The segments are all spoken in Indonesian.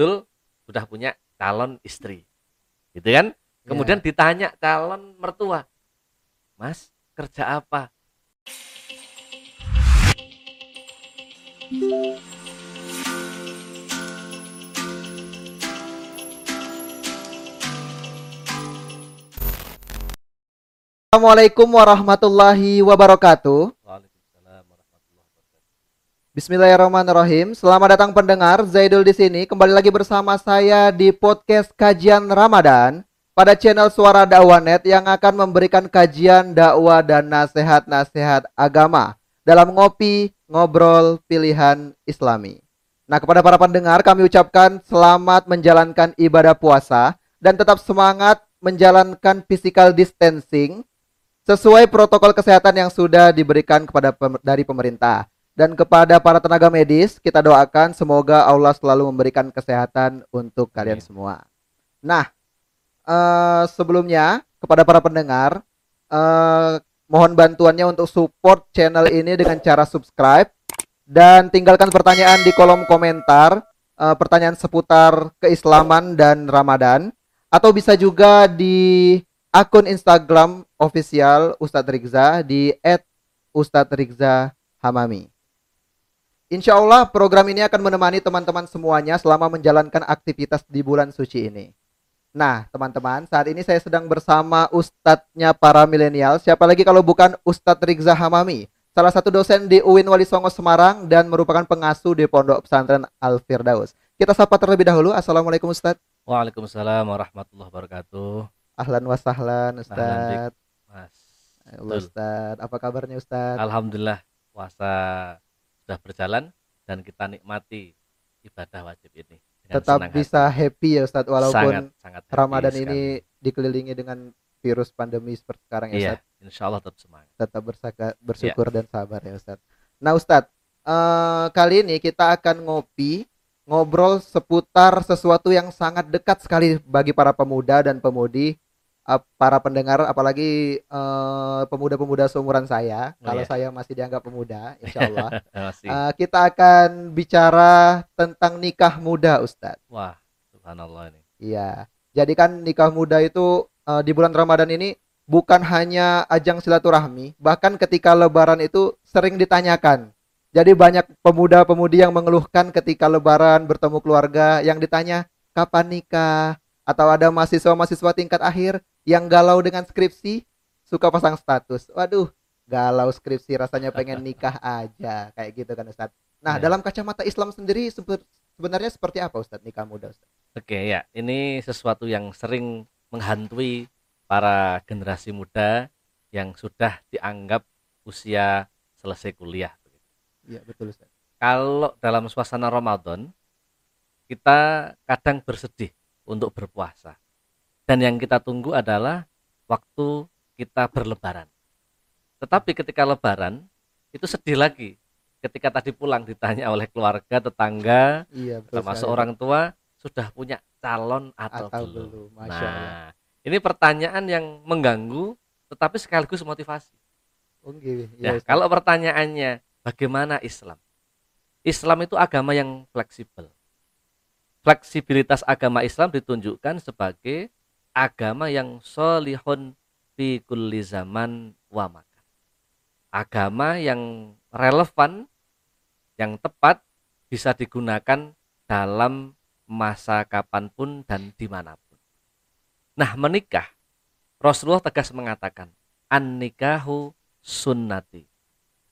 betul sudah punya calon istri. Gitu kan? Kemudian ditanya calon mertua. Mas, kerja apa? Assalamualaikum warahmatullahi wabarakatuh. Bismillahirrahmanirrahim. Selamat datang pendengar Zaidul di sini. Kembali lagi bersama saya di podcast kajian Ramadan pada channel Suara Dakwah Net yang akan memberikan kajian dakwah dan nasihat-nasihat agama dalam ngopi ngobrol pilihan Islami. Nah, kepada para pendengar kami ucapkan selamat menjalankan ibadah puasa dan tetap semangat menjalankan physical distancing sesuai protokol kesehatan yang sudah diberikan kepada dari pemerintah. Dan kepada para tenaga medis, kita doakan semoga Allah selalu memberikan kesehatan untuk kalian semua. Nah, eh, sebelumnya kepada para pendengar, eh, mohon bantuannya untuk support channel ini dengan cara subscribe dan tinggalkan pertanyaan di kolom komentar, eh, pertanyaan seputar keislaman dan Ramadan, atau bisa juga di akun Instagram official Ustadz Rizza di @ustadzrizzahamami. Insya Allah program ini akan menemani teman-teman semuanya selama menjalankan aktivitas di bulan suci ini. Nah, teman-teman, saat ini saya sedang bersama ustadznya para milenial. Siapa lagi kalau bukan Ustadz Rizza Hamami, salah satu dosen di UIN Wali Songo Semarang dan merupakan pengasuh di Pondok Pesantren Al Firdaus. Kita sapa terlebih dahulu. Assalamualaikum Ustadz. Waalaikumsalam warahmatullahi wabarakatuh. Ahlan wa sahlan Ahlan, Ustadz. Mas. Ustadz. Apa kabarnya Ustadz? Alhamdulillah puasa sudah berjalan dan kita nikmati ibadah wajib ini. Tetap bisa hati. happy ya Ustadz walaupun sangat, sangat Ramadan sekali. ini dikelilingi dengan virus pandemi seperti sekarang ya Iya, Ustadz. insya Allah tetap semangat. Tetap bersaka- Iya. bersyukur dan sabar ya Ustadz. Nah Ustadz, eh, kali ini kita akan ngopi ngobrol seputar sesuatu yang sangat dekat sekali bagi para pemuda dan pemudi para pendengar apalagi eh, pemuda-pemuda seumuran saya Oh, kalau iya. saya masih dianggap pemuda insya Allah Masih. Eh, kita akan bicara tentang nikah muda Ustadz Wah, subhanallah ini. Iya. Jadi kan nikah muda itu eh, di bulan Ramadan ini bukan hanya ajang silaturahmi, bahkan ketika lebaran itu sering ditanyakan. Jadi banyak pemuda-pemudi yang mengeluhkan ketika lebaran bertemu keluarga yang ditanya kapan nikah atau ada mahasiswa-mahasiswa tingkat akhir yang galau dengan skripsi suka pasang status. Waduh, galau skripsi rasanya pengen nikah aja kayak gitu kan Ustadz. Nah, Ya. dalam kacamata Islam sendiri sebe- sebenarnya seperti apa Ustadz nikah muda Ustadz? Oke ya, ini sesuatu yang sering menghantui para generasi muda yang sudah dianggap usia selesai kuliah. Iya, betul Ustadz. Kalau dalam suasana Ramadan, kita kadang bersedih untuk berpuasa. Dan yang kita tunggu adalah waktu kita berlebaran. Tetapi ketika lebaran, itu sedih lagi. Ketika tadi pulang ditanya oleh keluarga, tetangga, Iya, termasuk sekali. orang tua, sudah punya calon atau, atau belum. belum. Masya Allah. Nah, ini pertanyaan yang mengganggu, tetapi sekaligus motivasi. Oh, gitu. Ya, Iya, Ustaz. kalau pertanyaannya bagaimana Islam? Islam itu agama yang fleksibel. Fleksibilitas agama Islam ditunjukkan sebagai agama yang solihun fi kulli zaman wa makan. Agama yang relevan, yang tepat, bisa digunakan dalam masa kapan pun dan di mana pun. Nah menikah, Rasulullah tegas mengatakan, an nikahu sunnati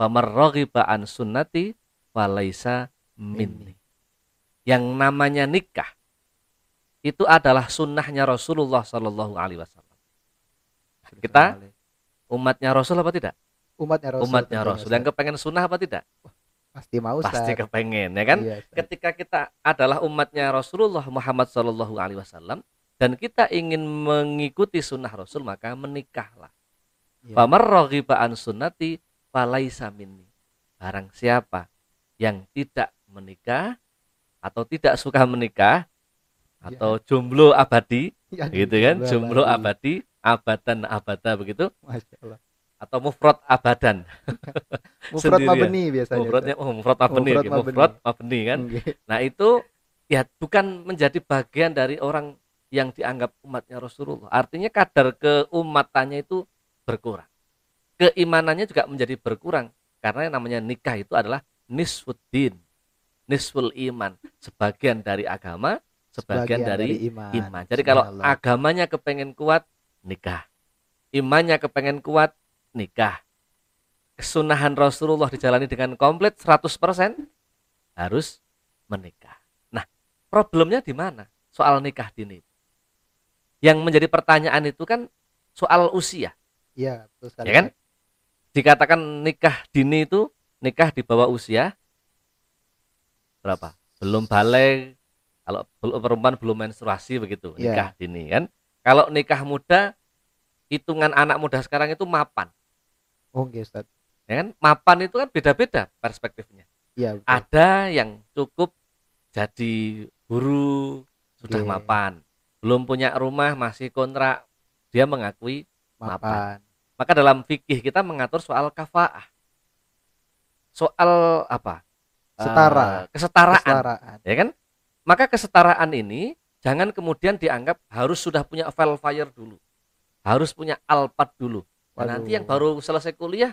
famarraghiba an sunnati falaisa minni yang namanya nikah itu adalah sunnahnya Rasulullah Shallallahu Alaihi Wasallam kita umatnya Rasul apa tidak umatnya Rasul. umatnya Rasul Ustaz. yang kepengen sunnah apa tidak pasti mau Ustaz. pasti kepengen ya kan Iya, Ustaz. ketika kita adalah umatnya Rasulullah Muhammad Shallallahu Alaihi Wasallam dan kita ingin mengikuti sunnah Rasul maka menikahlah Iya. Famar raghiba an sunnati falaisa minni. Barang siapa yang tidak menikah atau tidak suka menikah Iya. atau jomblo abadi Ya, gitu kan, jomblo abadi. abadi, abadan abada begitu atau mufrad abadan. Mufrad Sendirian. mabeni biasanya. Mufradnya oh mufrad mabni, Mufrad gitu. mabni. mufrad mabni kan. Nggih. Nah, itu ya bukan menjadi bagian dari orang yang dianggap umatnya Rasulullah. Artinya kadar keumatannya itu berkurang. Keimanannya juga menjadi berkurang karena yang namanya nikah itu adalah nisfuddin, nisful iman, sebagian dari agama, sebagian, dari, iman. iman. Jadi kalau agamanya kepengen kuat, nikah. Imannya kepengen kuat, nikah. Kesunahan Rasulullah dijalani dengan komplit 100% harus menikah. Nah, problemnya di mana? Soal nikah dini. Yang menjadi pertanyaan itu kan soal usia, Iya, betul sekali. ya kan? Dikatakan nikah dini itu nikah di bawah usia berapa? Belum balik, kalau belum perempuan belum menstruasi begitu, Iya. nikah dini kan. Kalau nikah muda hitungan anak muda sekarang itu mapan, Oh, Ustaz. ya kan? Mapan itu kan beda-beda perspektifnya. Iya, betul. Ada yang cukup jadi guru sudah Oke. mapan, belum punya rumah masih kontrak, dia mengakui mapan. maka dalam fikih kita mengatur soal kafaah. Soal apa? Setara. Eh, kesetaraan, Kesetaraan. ya kan? Maka kesetaraan ini jangan kemudian dianggap harus sudah punya fire dulu. Harus punya alpat dulu. Dan nanti yang baru selesai kuliah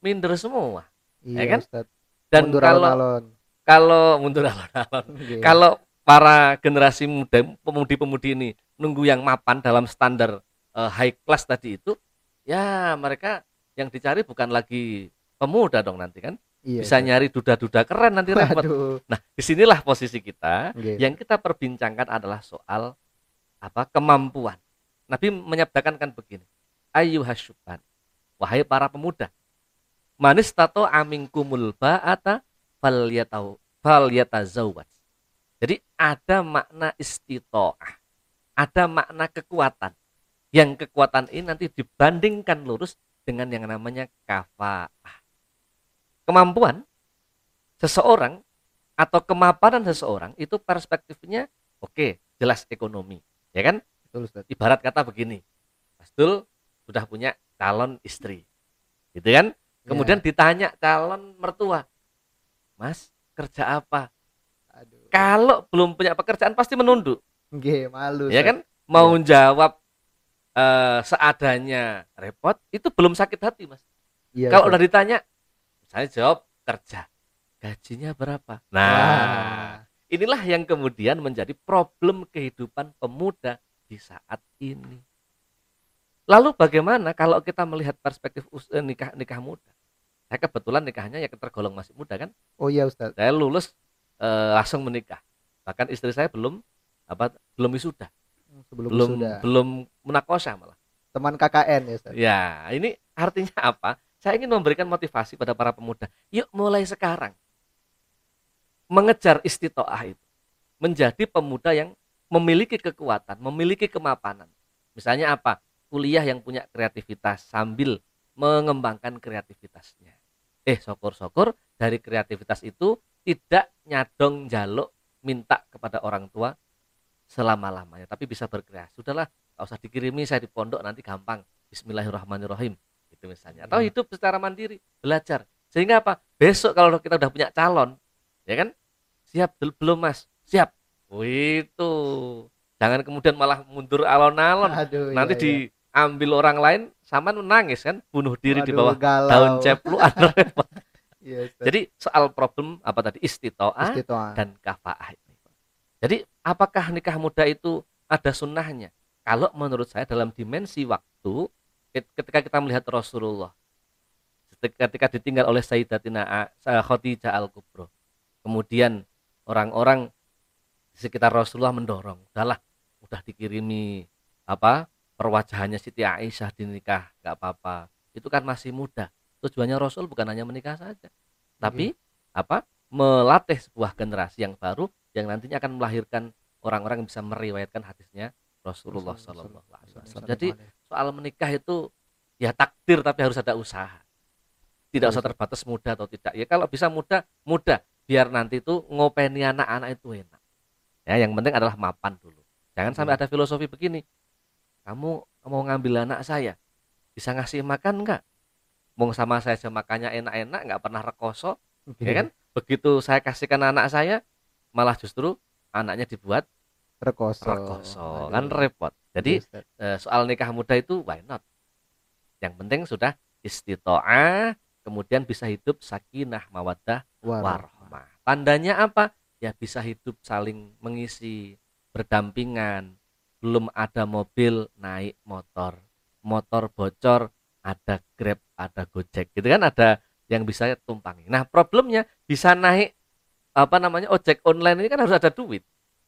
minder semua. Iya, kan? Ustaz. Dan Mundur kalau alon-alon. kalau mundur alon-alon. Nggih. Kalau para generasi muda pemudi-pemudi ini nunggu yang mapan dalam standar eh, high class tadi itu, ya mereka yang dicari bukan lagi pemuda dong nanti kan, Iya, bisa Ustaz. nyari duda-duda keren nanti repot. Waduh. Nah, di sinilah posisi kita. Nggih. Yang kita perbincangkan adalah soal apa kemampuan. Nabi menyabdakan kan begini, ayyuhasyuban, wahai para pemuda, manis tato amingkumul ba'ata falyatau falyatazawwaj. Jadi ada makna istitoah, ada makna kekuatan. Yang kekuatan ini nanti dibandingkan lurus dengan yang namanya kafaah. Kemampuan seseorang atau kemapanan seseorang itu perspektifnya oke, jelas ekonomi, ya kan? Betul, Ustaz. Ibarat kata begini, Mas Dul sudah punya calon istri, gitu kan? Kemudian Iya. ditanya calon mertua, Mas kerja apa? Aduh. Kalau belum punya pekerjaan pasti menunduk, Nggih, malu. ya Ustaz. kan? Mau jawab eh, seadanya repot, itu belum sakit hati, Mas. Iya, Kalau udah ditanya, saya jawab kerja, gajinya berapa? Nah, Wah. inilah yang kemudian menjadi problem kehidupan pemuda di saat ini. Lalu bagaimana kalau kita melihat perspektif eh, nikah nikah muda? Saya kebetulan nikahnya ya tergolong masih muda kan. Oh iya, Ustaz. Saya lulus eh, langsung menikah. Bahkan istri saya belum apa belum wisuda, Sebelum belum sudah. belum menakosah malah. Teman KKN ya, Ustaz. Ya, ini artinya apa? Saya ingin memberikan motivasi pada para pemuda. Yuk mulai sekarang mengejar istitoah itu. Menjadi pemuda yang memiliki kekuatan, memiliki kemapanan. Misalnya apa? Kuliah yang punya kreativitas sambil mengembangkan kreativitasnya. Eh, syukur-syukur dari kreativitas itu tidak nyadong jaluk minta kepada orang tua selama-lamanya, tapi bisa berkreasi. Sudahlah, nggak usah dikirimi saya di pondok nanti gampang. Bismillahirrahmanirrahim. Itu misalnya. Atau Hmm. hidup secara mandiri, belajar. Sehingga apa? Besok kalau kita udah punya calon, ya kan? Siap Bel- belum Mas? Siap. Oh, itu. Jangan kemudian malah mundur alon-alon. Aduh, Nanti iya, iya. diambil orang lain sama menangis kan, bunuh diri di Waduh, bawah galau. daun cepluan. Iya. Jadi soal problem apa tadi istitoah Istitoah. dan kafaah ini. Jadi apakah nikah muda itu ada sunnahnya? Kalau menurut saya dalam dimensi waktu ketika kita melihat Rasulullah ketika ditinggal oleh Sayyidatina Khadijah Al-Kubro kemudian orang-orang di sekitar Rasulullah mendorong udahlah udah dikirimi apa perwajahannya Siti Aisyah dinikah nggak apa-apa. Itu kan masih muda. Tujuannya Rasul bukan hanya menikah saja tapi apa melatih sebuah generasi yang baru yang nantinya akan melahirkan orang-orang yang bisa meriwayatkan hadisnya Rasulullah Sallallahu Alaihi Wasallam. Jadi soal menikah itu ya takdir tapi harus ada usaha. Tidak usah terbatas muda atau tidak. Ya kalau bisa muda, muda biar nanti itu ngopeni anak-anak itu enak. Ya yang penting adalah mapan dulu. Jangan sampai ada filosofi begini. Kamu mau ngambil anak saya, bisa ngasih makan enggak? Mau sama saya aja makannya enak-enak, nggak pernah rekoso, ya kan? Begitu saya kasihkan anak saya, malah justru anaknya dibuat rekoso. rekoso Aduh. kan repot jadi Iya, eh, soal nikah muda itu why not yang penting sudah istitoah kemudian bisa hidup sakinah mawaddah Warohmah. warahmah tandanya apa ya bisa hidup saling mengisi berdampingan belum ada mobil naik motor motor bocor ada grab ada gojek gitu kan ada yang bisa tumpangi nah problemnya bisa naik apa namanya ojek online ini kan harus ada duit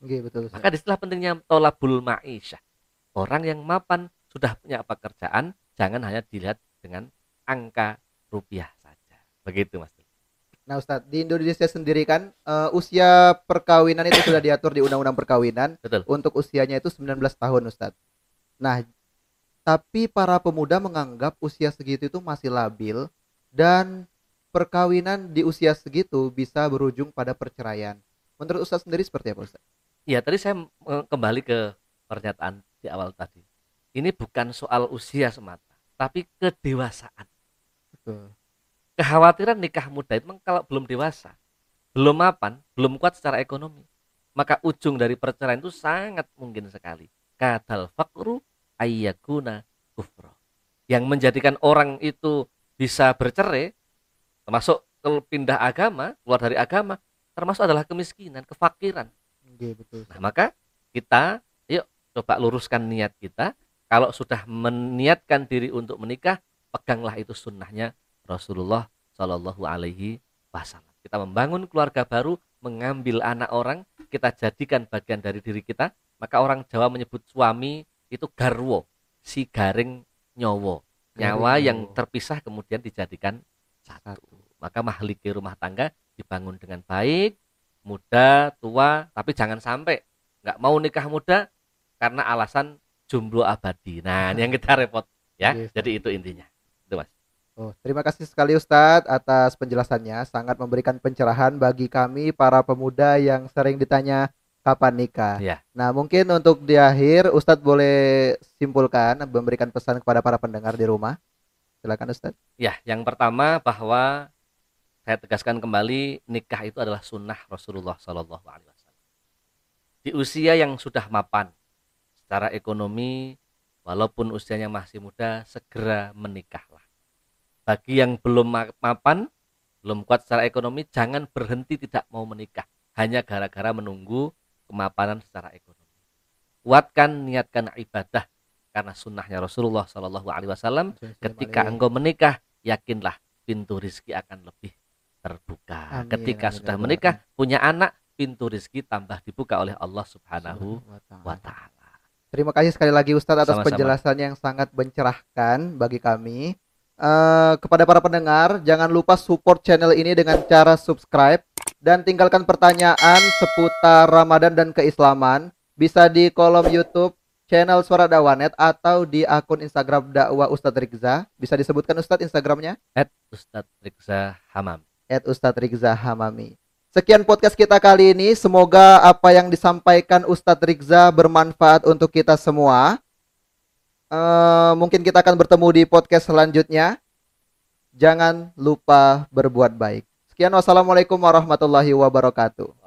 Nggih, betul. Ustaz. maka di situlah pentingnya tolabul ma'isyah. Orang yang mapan sudah punya pekerjaan, jangan hanya dilihat dengan angka rupiah saja. Begitu Mas. Nah, Ustadz, di Indonesia sendiri kan eh, usia perkawinan itu sudah diatur di Undang-Undang Perkawinan. Betul. Untuk usianya itu 19 tahun, Ustadz. Nah, tapi para pemuda menganggap usia segitu itu masih labil dan perkawinan di usia segitu bisa berujung pada perceraian. Menurut Ustadz sendiri seperti apa, Ustadz? Ya, tadi saya eh, kembali ke pernyataan di awal tadi. Ini bukan soal usia semata, tapi kedewasaan. Betul. Kekhawatiran nikah muda itu memang kalau belum dewasa, belum mapan, belum kuat secara ekonomi, maka ujung dari perceraian itu sangat mungkin sekali. Kadal fakru ayyakuna kufro. Yang menjadikan orang itu bisa bercerai, termasuk pindah agama, keluar dari agama, termasuk adalah kemiskinan, kefakiran. Nggih, betul. Nah, maka kita coba luruskan niat kita. Kalau sudah meniatkan diri untuk menikah, peganglah itu sunnahnya Rasulullah Shallallahu Alaihi Wasallam. Kita membangun keluarga baru, mengambil anak orang, kita jadikan bagian dari diri kita. Maka orang Jawa menyebut suami itu garwo, si garing nyowo, nyawa Garing yang nyowo. terpisah kemudian dijadikan satu. Satu. Maka mahliki rumah tangga dibangun dengan baik, muda, tua, tapi jangan sampai nggak mau nikah muda karena alasan jomblo abadi. Nah, ini yang kita repot ya. Yes. Jadi itu intinya. Itu Mas. Oh, terima kasih sekali Ustadz atas penjelasannya. Sangat memberikan pencerahan bagi kami para pemuda yang sering ditanya kapan nikah. Ya. Nah, mungkin untuk di akhir Ustadz boleh simpulkan memberikan pesan kepada para pendengar di rumah. Silakan Ustadz. Ya, yang pertama bahwa saya tegaskan kembali nikah itu adalah sunnah Rasulullah Shallallahu Alaihi Wasallam. Di usia yang sudah mapan secara ekonomi, walaupun usianya masih muda, segera menikahlah. Bagi yang belum ma- mapan, belum kuat secara ekonomi, jangan berhenti tidak mau menikah. Hanya gara-gara menunggu kemapanan secara ekonomi. Kuatkan, niatkan ibadah karena sunnahnya Rasulullah Shallallahu Alaihi Wasallam. Ketika engkau menikah yakinlah pintu rizki akan lebih terbuka. Amin, ketika amin, sudah amin, menikah punya anak pintu rizki tambah dibuka oleh Allah subhanahu wa ta'ala Terima kasih sekali lagi Ustadz atas Sama-sama. penjelasan yang sangat mencerahkan bagi kami. Eh, kepada para pendengar, jangan lupa support channel ini dengan cara subscribe dan tinggalkan pertanyaan seputar Ramadan dan keislaman bisa di kolom YouTube channel Suara Dawanet atau di akun Instagram dakwah Ustadz Rizza. Bisa disebutkan Ustadz Instagramnya? At Ustadz Rikza Hamam at Ustadz Rizza Hamami. Sekian podcast kita kali ini. Semoga apa yang disampaikan Ustadz Rizza bermanfaat untuk kita semua. Eh, mungkin kita akan bertemu di podcast selanjutnya. Jangan lupa berbuat baik. Sekian wassalamualaikum warahmatullahi wabarakatuh.